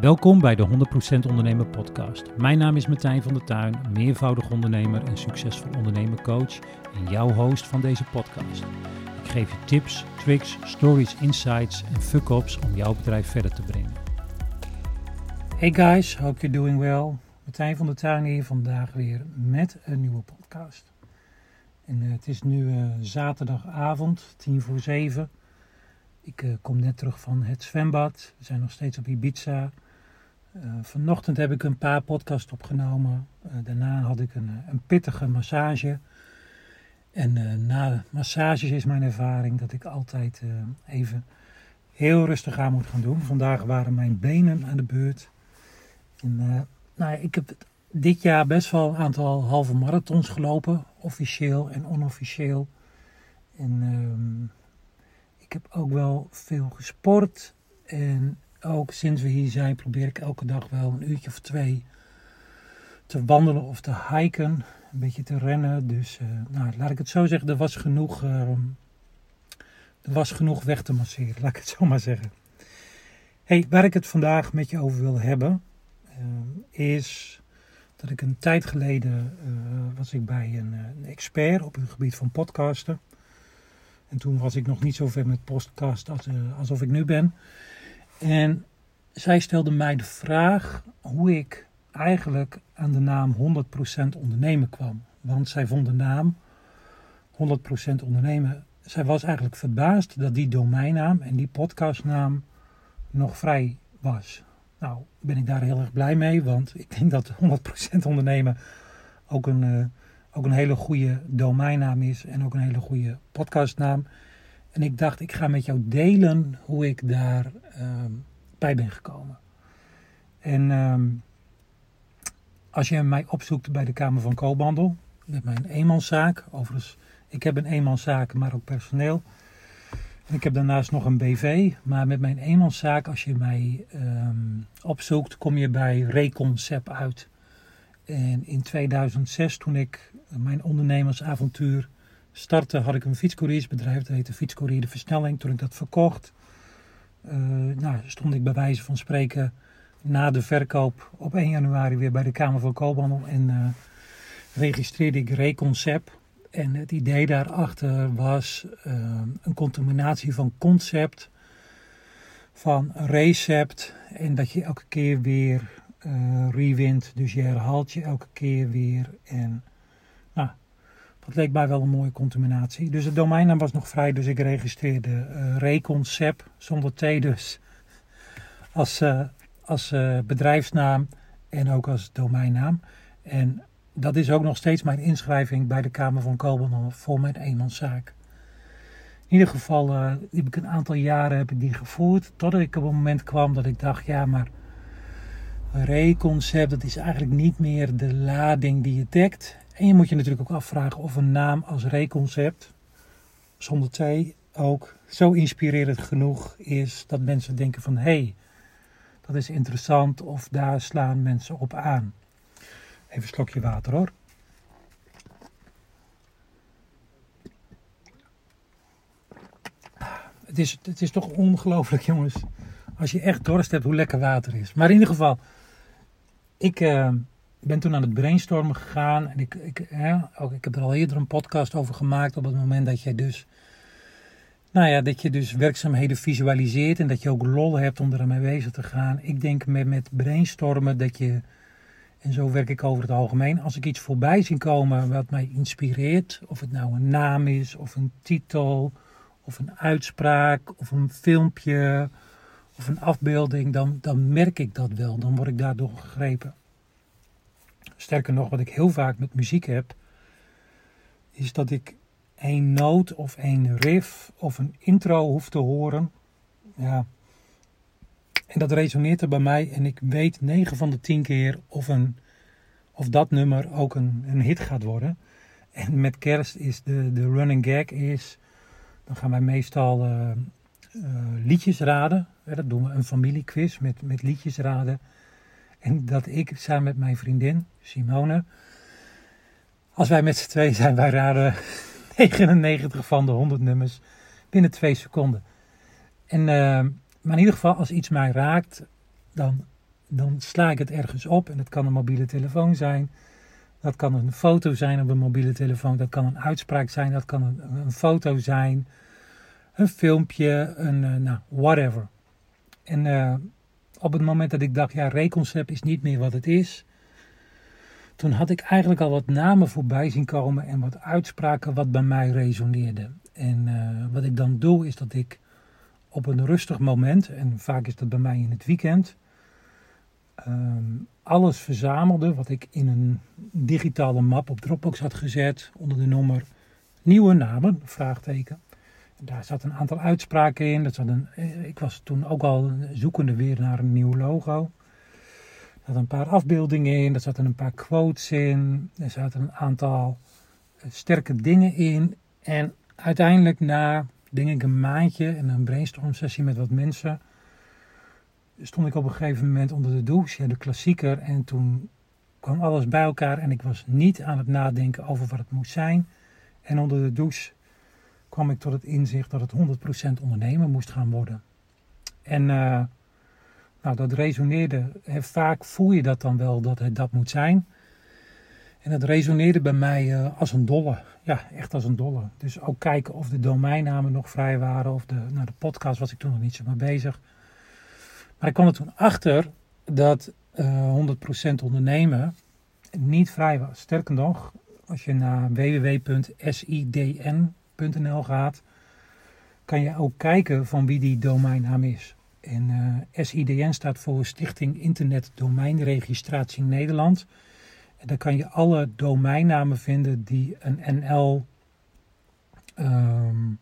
Welkom bij de 100% Ondernemer Podcast. Mijn naam is Martijn van der Tuin, meervoudig ondernemer en succesvol ondernemercoach en jouw host van deze podcast. Ik geef je tips, tricks, stories, insights en fuck-ups om jouw bedrijf verder te brengen. Hey guys, hope you're doing well. Martijn van der Tuin hier vandaag weer met een nieuwe podcast. En uh, het is nu uh, zaterdagavond, tien voor zeven. Ik uh, kom net terug van het zwembad. We zijn nog steeds op Ibiza. Uh, vanochtend heb ik een paar podcasts opgenomen. Uh, daarna had ik een, een pittige massage. En na massages is mijn ervaring dat ik altijd even heel rustig aan moet gaan doen. Vandaag waren mijn benen aan de beurt. En, nou ja, ik heb dit jaar best wel een aantal halve marathons gelopen. Officieel en onofficieel. En ehm, ik heb ook wel veel gesport. En ook sinds we hier zijn probeer ik elke dag wel een uurtje of twee te wandelen of te hiken. Een beetje te rennen. Dus uh, nou, laat ik het zo zeggen, er was genoeg, uh, er was genoeg weg te masseren. Laat ik het zo maar zeggen. Hey, waar ik het vandaag met je over wil hebben, uh, is dat ik een tijd geleden was ik bij een, een expert op het gebied van podcasten. En toen was ik nog niet zo ver met podcast als, alsof ik nu ben. En zij stelde mij de vraag hoe ik eigenlijk aan de naam 100% ondernemen kwam. Want zij vond de naam 100% ondernemen. Zij was eigenlijk verbaasd dat die domeinnaam en die podcastnaam nog vrij was. Nou, ben ik daar heel erg blij mee, want ik denk dat 100% ondernemen ook een, uh, ook een hele goede domeinnaam is en ook een hele goede podcastnaam. En ik dacht, ik ga met jou delen hoe ik daar uh, bij ben gekomen. En uh, als je mij opzoekt bij de Kamer van Koophandel, met mijn eenmanszaak, overigens, ik heb een eenmanszaak, maar ook personeel. En ik heb daarnaast nog een BV, maar met mijn eenmanszaak, als je mij um, opzoekt, kom je bij Reconcept uit. En in 2006, toen ik mijn ondernemersavontuur startte, had ik een fietscouriersbedrijf. Dat heette Fietscourier de Versnelling. Toen ik dat verkocht, uh, nou, stond ik bij wijze van spreken na de verkoop op 1 januari weer bij de Kamer van Koophandel. En uh, registreerde ik Reconcept. En het idee daarachter was uh, een combinatie van concept, van recept. En dat je elke keer weer uh, rewint. Dus je herhaalt je elke keer weer. En dat leek mij wel een mooie contaminatie. Dus de domeinnaam was nog vrij, dus ik registreerde uh, Reconcept, zonder T dus, als, uh, als uh, bedrijfsnaam en ook als domeinnaam. En dat is ook nog steeds mijn inschrijving bij de Kamer van Koophandel voor mijn eenmanszaak. In ieder geval heb ik een aantal jaren heb ik die gevoerd, totdat ik op een moment kwam dat ik dacht, ja maar Reconcept, dat is eigenlijk niet meer de lading die je dekt. En je moet je natuurlijk ook afvragen of een naam als Reconcept, zonder T, ook zo inspirerend genoeg is dat mensen denken van hé, hey, dat is interessant of daar slaan mensen op aan. Even een slokje water hoor. Het is, het is toch ongelooflijk jongens. Als je echt dorst hebt hoe lekker water is. Maar in ieder geval, ik uh, ben toen aan het brainstormen gegaan. En ik, ik, ook, ik heb er al eerder een podcast over gemaakt. Op het moment dat je dus. Nou ja, dat je dus werkzaamheden visualiseert. En dat je ook lol hebt om ermee bezig te gaan. Ik denk met, met brainstormen dat je. En zo werk ik over het algemeen. Als ik iets voorbij zie komen wat mij inspireert. Of het nou een naam is, of een titel, of een uitspraak, of een filmpje of een afbeelding, dan, dan merk ik dat wel. Dan word ik daardoor gegrepen. Sterker nog, wat ik heel vaak met muziek heb, is dat ik één noot of één riff of een intro hoef te horen. Ja. En dat resoneert er bij mij en ik weet 9 van de 10 keer of, een, of dat nummer ook een, een hit gaat worden. En met kerst is de, de running gag is, dan gaan wij meestal uh, uh, liedjes raden. Dat doen we een familiequiz met, met liedjes raden. En dat ik samen met mijn vriendin Simone, als wij met z'n twee zijn, wij raden 99 van de 100 nummers binnen twee seconden. En, uh, maar in ieder geval, als iets mij raakt, dan dan sla ik het ergens op. En dat kan een mobiele telefoon zijn. Dat kan een foto zijn op een mobiele telefoon. Dat kan een uitspraak zijn. Dat kan een, een foto zijn. Een filmpje. Een, uh, nou, whatever. En uh, op het moment dat ik dacht, ja, reconcept is niet meer wat het is. Toen had ik eigenlijk al wat namen voorbij zien komen en wat uitspraken wat bij mij resoneerde. En uh, wat ik dan doe is dat ik op een rustig moment, en vaak is dat bij mij in het weekend, um, alles verzamelde wat ik in een digitale map op Dropbox had gezet onder de nummer nieuwe namen, vraagteken. Daar zat een aantal uitspraken in. Dat zat een, eh, ik was toen ook al zoekende weer naar een nieuw logo. Er zaten een paar afbeeldingen in, er zaten een paar quotes in, er zaten een aantal eh, sterke dingen in. En uiteindelijk na, denk ik, een maandje en een brainstorm sessie met wat mensen, stond ik op een gegeven moment onder de douche, de klassieker. En toen kwam alles bij elkaar en ik was niet aan het nadenken over wat het moest zijn. En onder de douche kwam ik tot het inzicht dat het 100% ondernemer moest gaan worden. En uh, nou, dat resoneerde. Vaak voel je dat dan wel dat het dat moet zijn. En dat resoneerde bij mij uh, als een dolle. Ja, echt als een dolle. Dus ook kijken of de domeinnamen nog vrij waren. Of de, nou, de podcast was ik toen nog niet zo mee bezig. Maar ik kwam er toen achter dat uh, 100% ondernemen niet vrij was. Sterker nog, als je naar www.sidn.nl gaat, kan je ook kijken van wie die domeinnaam is. En uh, SIDN staat voor Stichting Internet Domeinregistratie Nederland. En daar kan je alle domeinnamen vinden die een NL, um,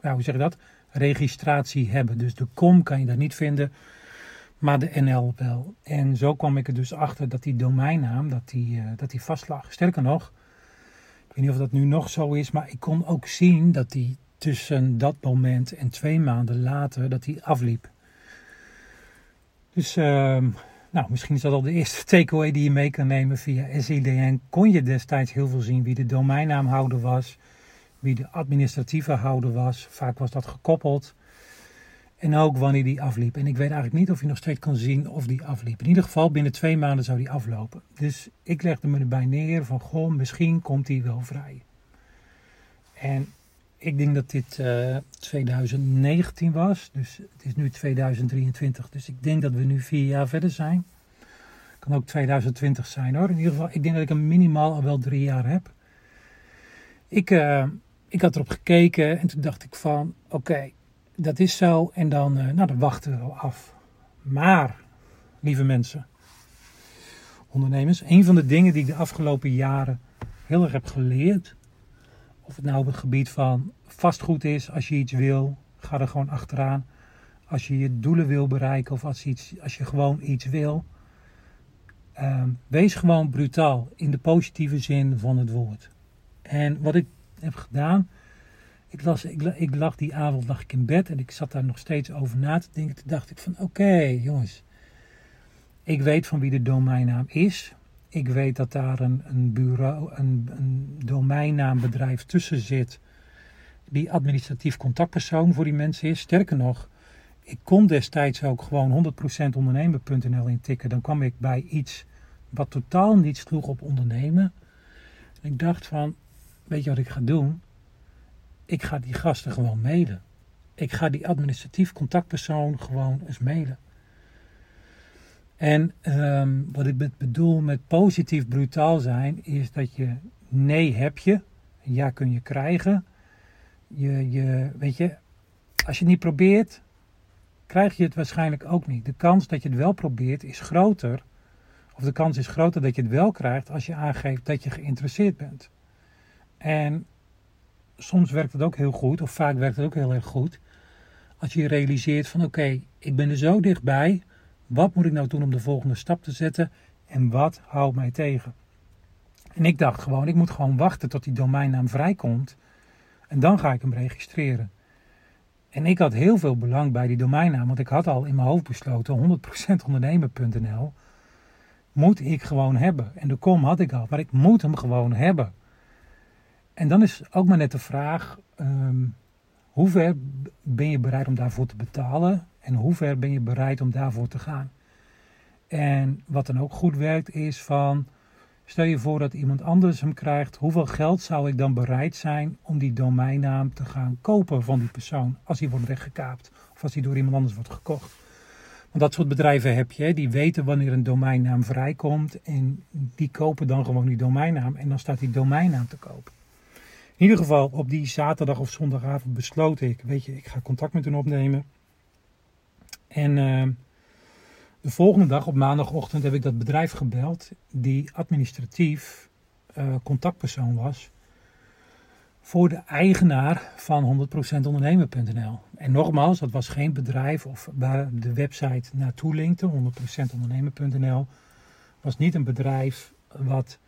ja, hoe zeg je dat? Registratie hebben. Dus de com kan je daar niet vinden, maar de NL wel. En zo kwam ik er dus achter dat die domeinnaam dat die, uh, dat die vastlag. Sterker nog, ik weet niet of dat nu nog zo is, maar ik kon ook zien dat die tussen dat moment en twee maanden later dat die afliep. Dus uh, nou, misschien is dat al de eerste takeaway die je mee kan nemen via SIDN. Kon je destijds heel veel zien wie de domeinnaamhouder was, wie de administratieve houder was. Vaak was dat gekoppeld. En ook wanneer die afliep. En ik weet eigenlijk niet of je nog steeds kan zien of die afliep. In ieder geval binnen twee maanden zou die aflopen. Dus ik legde me erbij neer van, goh, misschien komt die wel vrij. En ik denk dat dit uh, eh, 2019 was. Dus het is nu 2023. Dus ik denk dat we nu vier jaar verder zijn. Kan ook 2020 zijn hoor. In ieder geval, ik denk dat ik hem minimaal al wel drie jaar heb. Ik, uh, ik had erop gekeken en toen dacht ik van, oké, dat is zo. En dan, uh, nou, dan wachten we af. Maar, lieve mensen, ondernemers, een van de dingen die ik de afgelopen jaren heel erg heb geleerd of het nou op het gebied van vastgoed is, als je iets wil, ga er gewoon achteraan. Als je je doelen wil bereiken of als, iets, als je gewoon iets wil, uh, wees gewoon brutaal in de positieve zin van het woord. En wat ik heb gedaan, ik, las, ik, ik lag die avond lag ik in bed en ik zat daar nog steeds over na te denken. Toen dacht ik van oké jongens, ik weet van wie de domeinnaam is. Ik weet dat daar een, een bureau, een, een domeinnaambedrijf tussen zit. Die administratief contactpersoon voor die mensen is. Sterker nog, ik kon destijds ook gewoon 100% ondernemer.nl intikken. Dan kwam ik bij iets wat totaal niet sloeg op ondernemen. En ik dacht van, weet je wat ik ga doen? Ik ga die gasten gewoon mailen. Ik ga die administratief contactpersoon gewoon eens mailen. En um, wat ik bedoel met positief brutaal zijn, is dat je nee heb je, ja kun je krijgen. Je, je, weet je, als je het niet probeert, krijg je het waarschijnlijk ook niet. De kans dat je het wel probeert is groter, of de kans is groter dat je het wel krijgt als je aangeeft dat je geïnteresseerd bent. En soms werkt het ook heel goed, of vaak werkt het ook heel erg goed, als je realiseert van oké, ik ben er zo dichtbij wat moet ik nou doen om de volgende stap te zetten en wat houdt mij tegen? En ik dacht gewoon, ik moet gewoon wachten tot die domeinnaam vrijkomt en dan ga ik hem registreren. En ik had heel veel belang bij die domeinnaam, want ik had al in mijn hoofd besloten, 100% ondernemer.nl moet ik gewoon hebben. En de com had ik al, maar ik moet hem gewoon hebben. En dan is ook maar net de vraag, um, hoe ver ben je bereid om daarvoor te betalen? En hoe ver ben je bereid om daarvoor te gaan? En wat dan ook goed werkt is van, stel je voor dat iemand anders hem krijgt, hoeveel geld zou ik dan bereid zijn om die domeinnaam te gaan kopen van die persoon als die wordt weggekaapt of als die door iemand anders wordt gekocht. Want dat soort bedrijven heb je, die weten wanneer een domeinnaam vrijkomt en die kopen dan gewoon die domeinnaam en dan staat die domeinnaam te koop. In ieder geval, op die zaterdag of zondagavond besloot ik, weet je, ik ga contact met hen opnemen. En uh, de volgende dag, op maandagochtend, heb ik dat bedrijf gebeld, die administratief uh, contactpersoon was voor de eigenaar van 100% ondernemer.nl. En nogmaals, dat was geen bedrijf of waar de website naartoe linkte, 100% ondernemer.nl, was niet een bedrijf wat,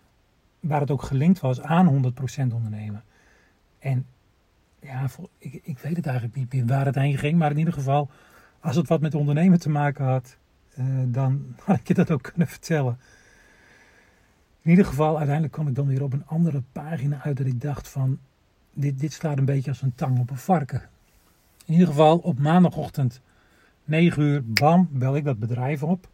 waar het ook gelinkt was aan 100% ondernemen. En ja, ik, ik weet het eigenlijk niet meer waar het heen ging, maar in ieder geval, als het wat met ondernemen te maken had, uh, dan had ik je dat ook kunnen vertellen. In ieder geval, uiteindelijk kwam ik dan weer op een andere pagina uit dat ik dacht van, dit, dit slaat een beetje als een tang op een varken. In ieder geval, op maandagochtend 9 uur, bam, bel ik dat bedrijf op.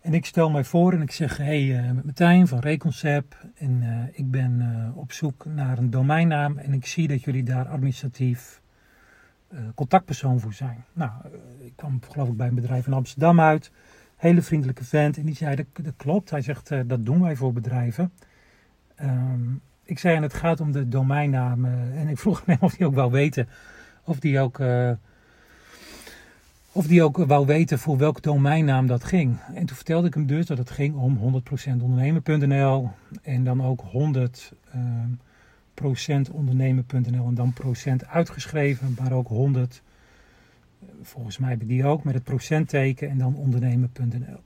En ik stel mij voor en ik zeg, hey, uh, Martijn van Reconcept. En uh, ik ben uh, op zoek naar een domeinnaam en ik zie dat jullie daar administratief contactpersoon voor zijn. Nou, ik kwam geloof ik bij een bedrijf in Amsterdam uit. Hele vriendelijke vent. En die zei, dat, dat klopt. Hij zegt, dat doen wij voor bedrijven. Um, ik zei en het gaat om de domeinnaam. en ik vroeg hem of hij ook wou weten of die ook, of die ook wou weten voor welke domeinnaam dat ging. En toen vertelde ik hem dus dat het ging om 100% ondernemer.nl en dan ook 100 uh, procent ondernemer.nl en dan procent uitgeschreven, maar ook 100. Volgens mij heb ik die ook met het procentteken en dan ondernemer.nl.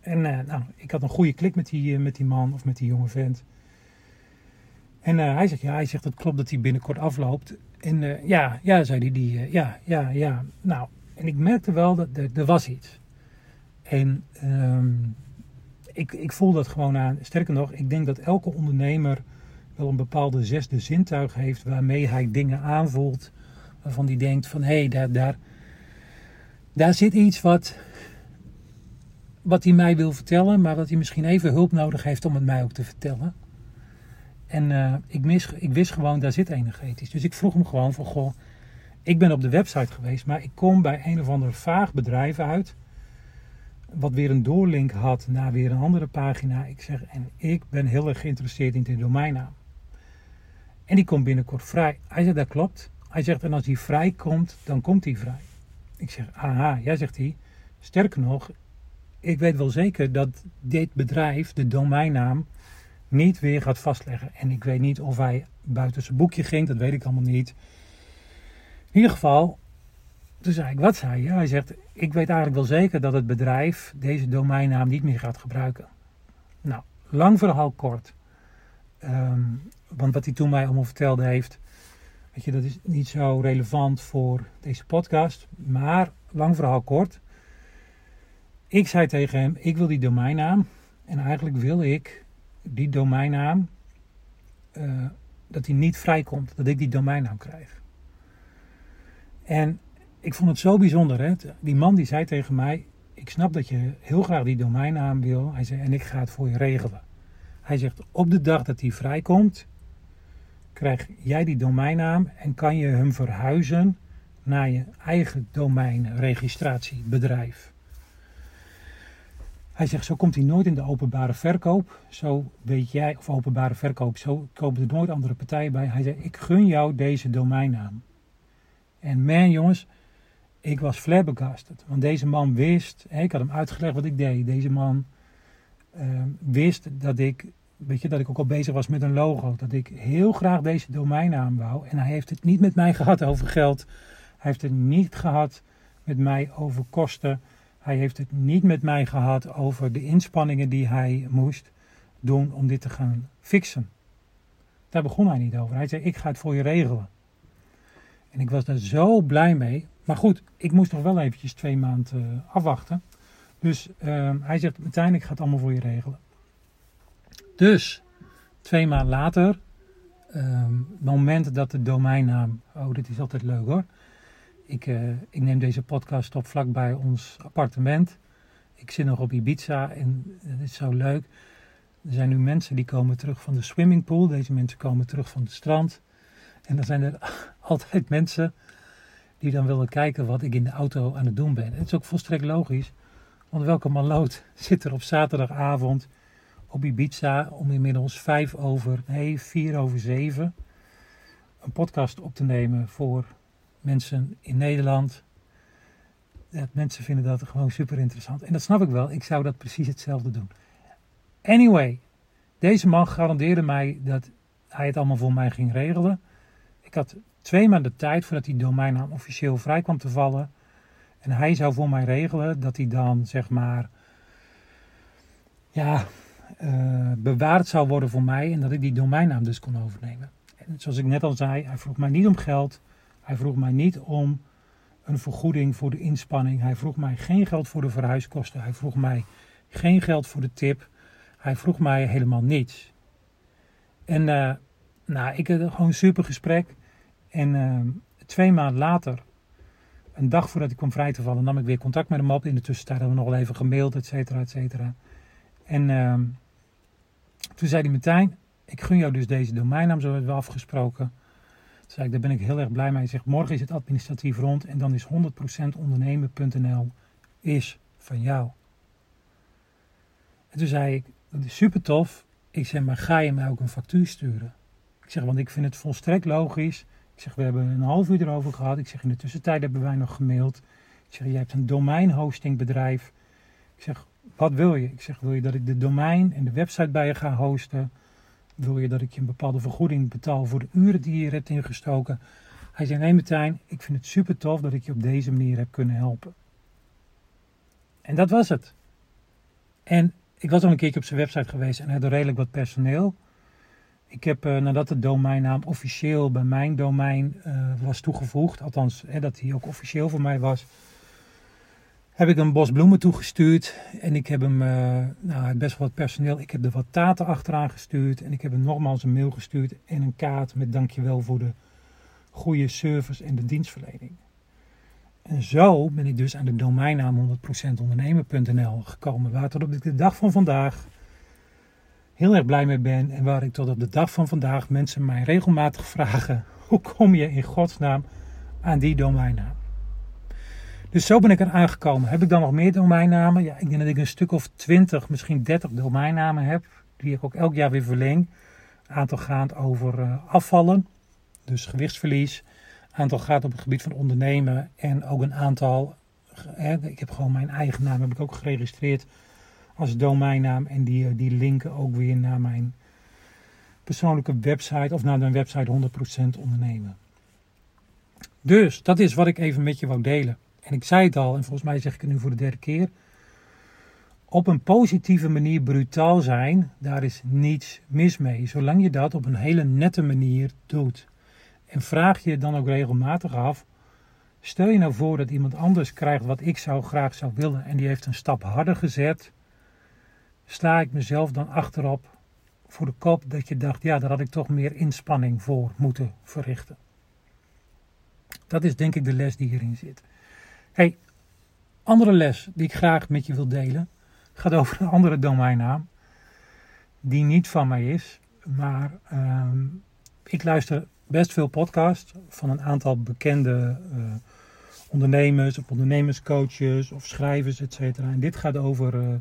En uh, nou, ik had een goede klik met die, met die man of met die jonge vent. En hij zegt, ja, hij zegt, het klopt dat hij binnenkort afloopt. En ja, ja, zei hij, die, ja, ja, ja. Nou, en ik merkte wel dat er, er was iets. En um, ik, ik voel dat gewoon aan. Sterker nog, ik denk dat elke ondernemer wel een bepaalde zesde zintuig heeft waarmee hij dingen aanvoelt. Waarvan hij denkt van, hé, hey, daar, daar, daar zit iets wat, wat hij mij wil vertellen, maar wat hij misschien even hulp nodig heeft om het mij ook te vertellen. En uh, ik, mis, ik wist gewoon, daar zit energetisch. Dus ik vroeg hem gewoon van, goh, ik ben op de website geweest, maar ik kom bij een of ander vaag bedrijf uit. Wat weer een doorlink had naar weer een andere pagina. Ik zeg, en ik ben heel erg geïnteresseerd in de domeinnaam. En die komt binnenkort vrij. Hij zegt, dat klopt. Hij zegt, en als hij vrij komt, dan komt hij vrij. Ik zeg, aha, jij zegt hij. Sterker nog, ik weet wel zeker dat dit bedrijf, de domeinnaam, niet weer gaat vastleggen. En ik weet niet of hij buiten zijn boekje ging, dat weet ik allemaal niet. In ieder geval, toen zei ik, wat zei je? Hij zegt, ik weet eigenlijk wel zeker dat het bedrijf deze domeinnaam niet meer gaat gebruiken. Nou, lang verhaal kort. Um, want wat hij toen mij allemaal vertelde heeft, weet je, dat is niet zo relevant voor deze podcast. Maar, lang verhaal kort. Ik zei tegen hem, ik wil die domeinnaam. En eigenlijk wil ik die domeinnaam, uh, dat die niet vrijkomt, dat ik die domeinnaam krijg. En ik vond het zo bijzonder. Hè? Die man die zei tegen mij, ik snap dat je heel graag die domeinnaam wil. Hij zei, en ik ga het voor je regelen. Hij zegt, op de dag dat die vrijkomt, krijg jij die domeinnaam en kan je hem verhuizen naar je eigen domeinregistratiebedrijf. Hij zegt, zo komt hij nooit in de openbare verkoop. Zo weet jij, of openbare verkoop, zo kopen er nooit andere partijen bij. Hij zei, ik gun jou deze domeinnaam. En man jongens, ik was flabbergasted. Want deze man wist, ik had hem uitgelegd wat ik deed. Deze man uh, wist dat ik, weet je, dat ik ook al bezig was met een logo. Dat ik heel graag deze domeinnaam wou. En hij heeft het niet met mij gehad over geld. Hij heeft het niet gehad met mij over kosten. Hij heeft het niet met mij gehad over de inspanningen die hij moest doen om dit te gaan fixen. Daar begon hij niet over. Hij zei: Ik ga het voor je regelen. En ik was daar zo blij mee. Maar goed, ik moest nog wel eventjes twee maanden uh, afwachten. Dus uh, hij zegt: Martijn, ik ga het allemaal voor je regelen. Dus twee maanden later, het moment dat de domeinnaam. Oh, dit is altijd leuk hoor ik, uh, ik neem deze podcast op vlakbij ons appartement. Ik zit nog op Ibiza en het is zo leuk. Er zijn nu mensen die komen terug van de swimmingpool. Deze mensen komen terug van het strand. En dan zijn er altijd mensen die dan willen kijken wat ik in de auto aan het doen ben. Het is ook volstrekt logisch. Want welke maloot zit er op zaterdagavond op Ibiza om inmiddels vijf over, nee, vier over zeven een podcast op te nemen voor mensen in Nederland. Ja, mensen vinden dat gewoon super interessant. En dat snap ik wel. Ik zou dat precies hetzelfde doen. Anyway, deze man garandeerde mij dat hij het allemaal voor mij ging regelen. Ik had twee maanden tijd voordat die domeinnaam officieel vrij kwam te vallen. En hij zou voor mij regelen dat hij dan, zeg maar, ja, uh, bewaard zou worden voor mij en dat ik die domeinnaam dus kon overnemen. En zoals ik net al zei, hij vroeg mij niet om geld. Hij vroeg mij niet om een vergoeding voor de inspanning. Hij vroeg mij geen geld voor de verhuiskosten. Hij vroeg mij geen geld voor de tip. Hij vroeg mij helemaal niets. En uh, nou, ik had gewoon een super gesprek. En uh, twee maanden later, een dag voordat ik kwam vrij te vallen, nam ik weer contact met hem op. In de tussentijd hebben we nog wel even gemaild, et cetera, et cetera. En uh, toen zei hij meteen, ik gun jou dus deze domeinnaam, zo hebben we afgesproken. Toen zei ik, daar ben ik heel erg blij mee. Hij zegt, morgen is het administratief rond en dan is 100% ondernemen.nl is van jou. En toen zei ik, dat is super tof. Ik zeg, maar ga je mij ook een factuur sturen? Ik zeg, want ik vind het volstrekt logisch. Ik zeg, we hebben een half uur erover gehad. Ik zeg, in de tussentijd hebben wij nog gemaild. Ik zeg, jij hebt een domeinhostingbedrijf. Ik zeg, wat wil je? Ik zeg, wil je dat ik de domein en de website bij je ga hosten? Wil je dat ik je een bepaalde vergoeding betaal voor de uren die je hebt ingestoken? Hij zei, nee Martijn, ik vind het super tof dat ik je op deze manier heb kunnen helpen. En dat was het. En ik was al een keertje op zijn website geweest en hij had redelijk wat personeel. Ik heb uh, nadat de domeinnaam officieel bij mijn domein uh, was toegevoegd, althans hè, dat hij ook officieel voor mij was, heb ik een bos bloemen toegestuurd. En ik heb hem, uh, nou, best wel wat personeel, ik heb er wat taten achteraan gestuurd. En ik heb hem nogmaals een mail gestuurd en een kaart met dankjewel voor de goede service en de dienstverlening. En zo ben ik dus aan de domeinnaam 100% ondernemer.nl gekomen. Waar tot op de dag van vandaag heel erg blij mee ben. En waar ik tot op de dag van vandaag mensen mij regelmatig vragen: hoe kom je in godsnaam aan die domeinnaam? Dus zo ben ik er aangekomen. Heb ik dan nog meer domeinnamen? Ja, ik denk dat ik een stuk of 20, misschien 30 domeinnamen heb. Die ik ook elk jaar weer verleng. Aantal gaat over uh, afvallen, dus gewichtsverlies. Aantal gaat op het gebied van ondernemen. En ook een aantal, hè, ik heb gewoon mijn eigen naam heb ik ook geregistreerd als domeinnaam. En die, eh, die linken ook weer naar mijn persoonlijke website of naar mijn website 100% ondernemen. Dus dat is wat ik even met je wou delen. En ik zei het al, en volgens mij zeg ik het nu voor de derde keer. Op een positieve manier brutaal zijn, daar is niets mis mee. Zolang je dat op een hele nette manier doet. En vraag je dan ook regelmatig af. Stel je nou voor dat iemand anders krijgt wat ik zou graag zou willen. En die heeft een stap harder gezet. Sta ik mezelf dan achterop voor de kop dat je dacht, ja, daar had ik toch meer inspanning voor moeten verrichten. Dat is denk ik de les die hierin zit. Hey, andere les die ik graag met je wil delen, gaat over een andere domeinnaam. Die niet van mij is, maar uh, ik luister best veel podcasts van een aantal bekende uh, ondernemers of ondernemerscoaches of schrijvers, etc. En dit gaat over uh,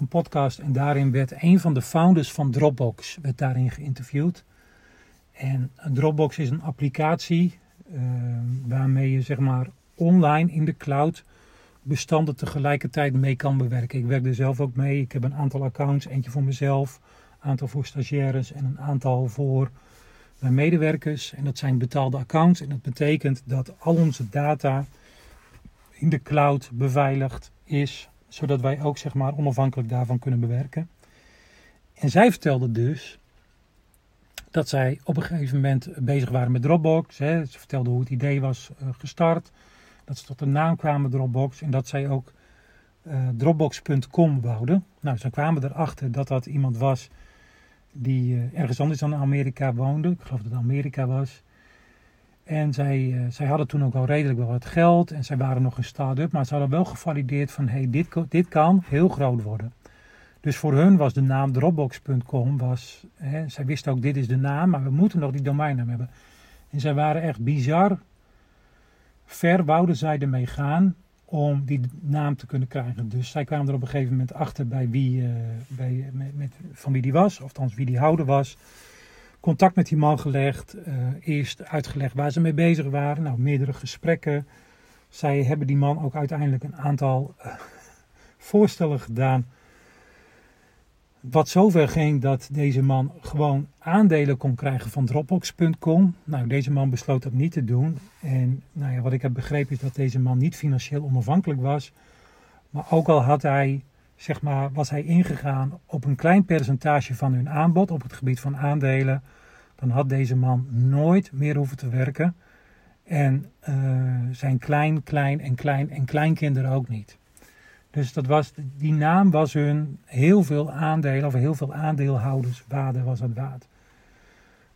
een podcast en daarin werd een van de founders van Dropbox werd daarin geïnterviewd. En Dropbox is een applicatie uh, waarmee je zeg maar online in de cloud bestanden tegelijkertijd mee kan bewerken. Ik werk er zelf ook mee. Ik heb een aantal accounts, eentje voor mezelf, een aantal voor stagiaires en een aantal voor mijn medewerkers. En dat zijn betaalde accounts en dat betekent dat al onze data in de cloud beveiligd is, zodat wij ook zeg maar onafhankelijk daarvan kunnen bewerken. En zij vertelde dus dat zij op een gegeven moment bezig waren met Dropbox. Hè. Ze vertelde hoe het idee was uh, gestart dat ze tot de naam kwamen Dropbox en dat zij ook uh, Dropbox.com wouden. Nou, ze kwamen erachter dat dat iemand was die uh, ergens anders dan Amerika woonde. Ik geloof dat het Amerika was. En zij, uh, zij hadden toen ook al redelijk wel wat geld en zij waren nog een start-up, maar ze hadden wel gevalideerd van hey, dit, dit kan heel groot worden. Dus voor hun was de naam Dropbox.com, was, zij wisten ook dit is de naam, maar we moeten nog die domeinnaam hebben. En zij waren echt bizar ver wouden zij ermee gaan om die naam te kunnen krijgen. Dus zij kwamen er op een gegeven moment achter bij wie, uh, bij, met, van wie die was, of wie die houder was. Contact met die man gelegd, uh, eerst uitgelegd waar ze mee bezig waren. Nou, meerdere gesprekken. Zij hebben die man ook uiteindelijk een aantal uh, voorstellen gedaan wat zover ging dat deze man gewoon aandelen kon krijgen van Dropbox.com. Nou, deze man besloot dat niet te doen. En nou ja, wat ik heb begrepen is dat deze man niet financieel onafhankelijk was. Maar ook al had hij, zeg maar, was hij ingegaan op een klein percentage van hun aanbod op het gebied van aandelen, dan had deze man nooit meer hoeven te werken. En uh, zijn klein, klein en klein en kleinkinderen ook niet. Dus dat was, die naam was hun heel veel aandelen, of heel veel aandeelhouders waarde was het waard.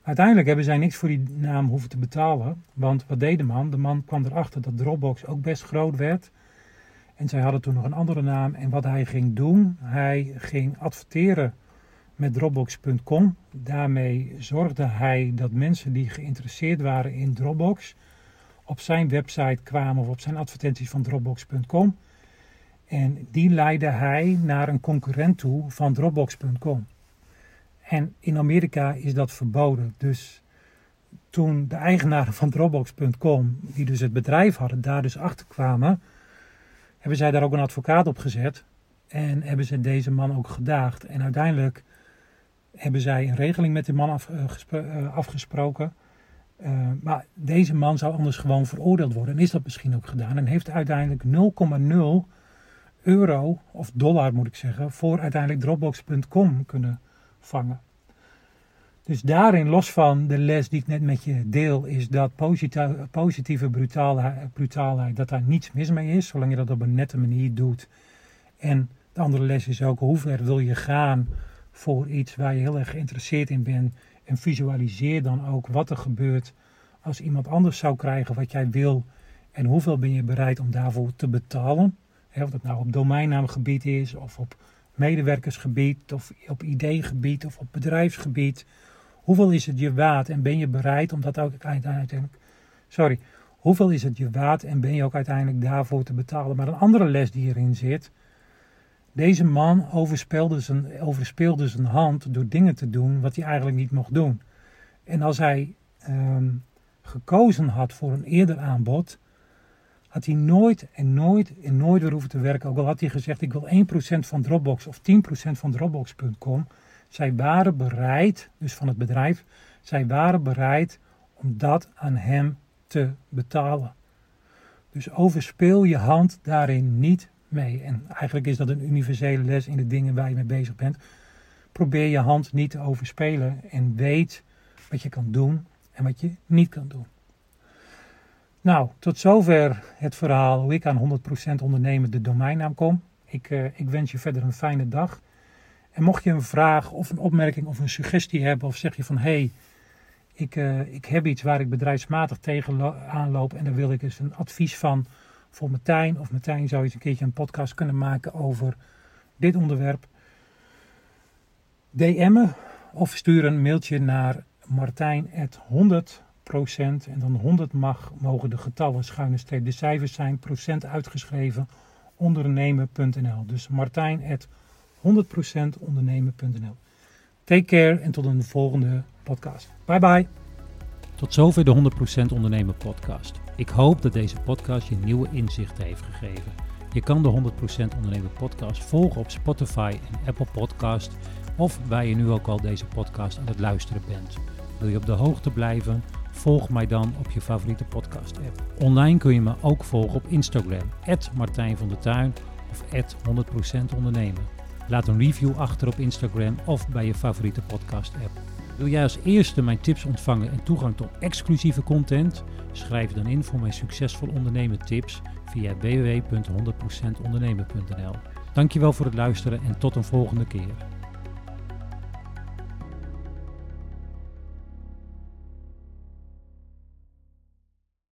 Uiteindelijk hebben zij niks voor die naam hoeven te betalen. Want wat deed de man? De man kwam erachter dat Dropbox ook best groot werd. En zij hadden toen nog een andere naam. En wat hij ging doen, hij ging adverteren met Dropbox.com. Daarmee zorgde hij dat mensen die geïnteresseerd waren in Dropbox op zijn website kwamen of op zijn advertenties van Dropbox.com. En die leidde hij naar een concurrent toe van Dropbox.com. En in Amerika is dat verboden. Dus toen de eigenaren van Dropbox.com, die dus het bedrijf hadden, daar dus achter kwamen, hebben zij daar ook een advocaat op gezet. En hebben ze deze man ook gedaagd. En uiteindelijk hebben zij een regeling met die man eh, eh, afgesproken. Uh, maar deze man zou anders gewoon veroordeeld worden. En is dat misschien ook gedaan. En heeft uiteindelijk 0,0 euro, of dollar moet ik zeggen, voor uiteindelijk Dropbox.com kunnen vangen. Dus daarin, los van de les die ik net met je deel, is dat positieve brutaalheid, brutaalheid, dat daar niets mis mee is, zolang je dat op een nette manier doet. En de andere les is ook, hoe ver wil je gaan voor iets waar je heel erg geïnteresseerd in bent. En visualiseer dan ook wat er gebeurt als iemand anders zou krijgen wat jij wil. En hoeveel ben je bereid om daarvoor te betalen. Of dat nou op domeinnaamgebied is, of op medewerkersgebied, of op ideegebied, of op bedrijfsgebied. Hoeveel is het je waard en ben je bereid om dat ook uiteindelijk. Sorry, hoeveel is het je waard en ben je ook uiteindelijk daarvoor te betalen? Maar een andere les die erin zit. Deze man overspeelde zijn, overspeelde zijn hand door dingen te doen wat hij eigenlijk niet mocht doen. En als hij um, gekozen had voor een eerder aanbod, had hij nooit en nooit en nooit weer hoeven te werken. Ook al had hij gezegd, ik wil 1% van Dropbox of 10% van Dropbox.com. Zij waren bereid, dus van het bedrijf, zij waren bereid om dat aan hem te betalen. Dus overspeel je hand daarin niet mee. En eigenlijk is dat een universele les in de dingen waar je mee bezig bent. Probeer je hand niet te overspelen en weet wat je kan doen en wat je niet kan doen. Nou, tot zover het verhaal hoe ik aan 100% ondernemen de domeinnaam kom. Ik, uh, ik wens je verder een fijne dag. En mocht je een vraag of een opmerking of een suggestie hebben, of zeg je van hé, hey, ik, uh, ik heb iets waar ik bedrijfsmatig tegen aanloop en daar wil ik eens een advies van voor Martijn. Of Martijn zou eens een keertje een podcast kunnen maken over dit onderwerp. DM'en of stuur een mailtje naar martijn.100 procent en dan 100 mag, mogen de getallen schuine streep de cijfers zijn, procent uitgeschreven, ondernemen.nl. Dus Martijn 100% ondernemen.nl. Take care en tot een volgende podcast. Bye bye. Tot zover de 100% ondernemen podcast. Ik hoop dat deze podcast je nieuwe inzichten heeft gegeven. Je kan de 100% ondernemen podcast volgen op Spotify en Apple Podcast of waar je nu ook al deze podcast aan het luisteren bent. Wil je op de hoogte blijven? Volg mij dan op je favoriete podcast app. Online kun je me ook volgen op Instagram, Martijn van der Tuin of 100% ondernemen. Laat een review achter op Instagram of bij je favoriete podcast app. Wil jij als eerste mijn tips ontvangen en toegang tot exclusieve content? Schrijf dan in voor mijn succesvol ondernemen tips via www.100%ondernemen.nl. Dankjewel voor het luisteren en tot een volgende keer.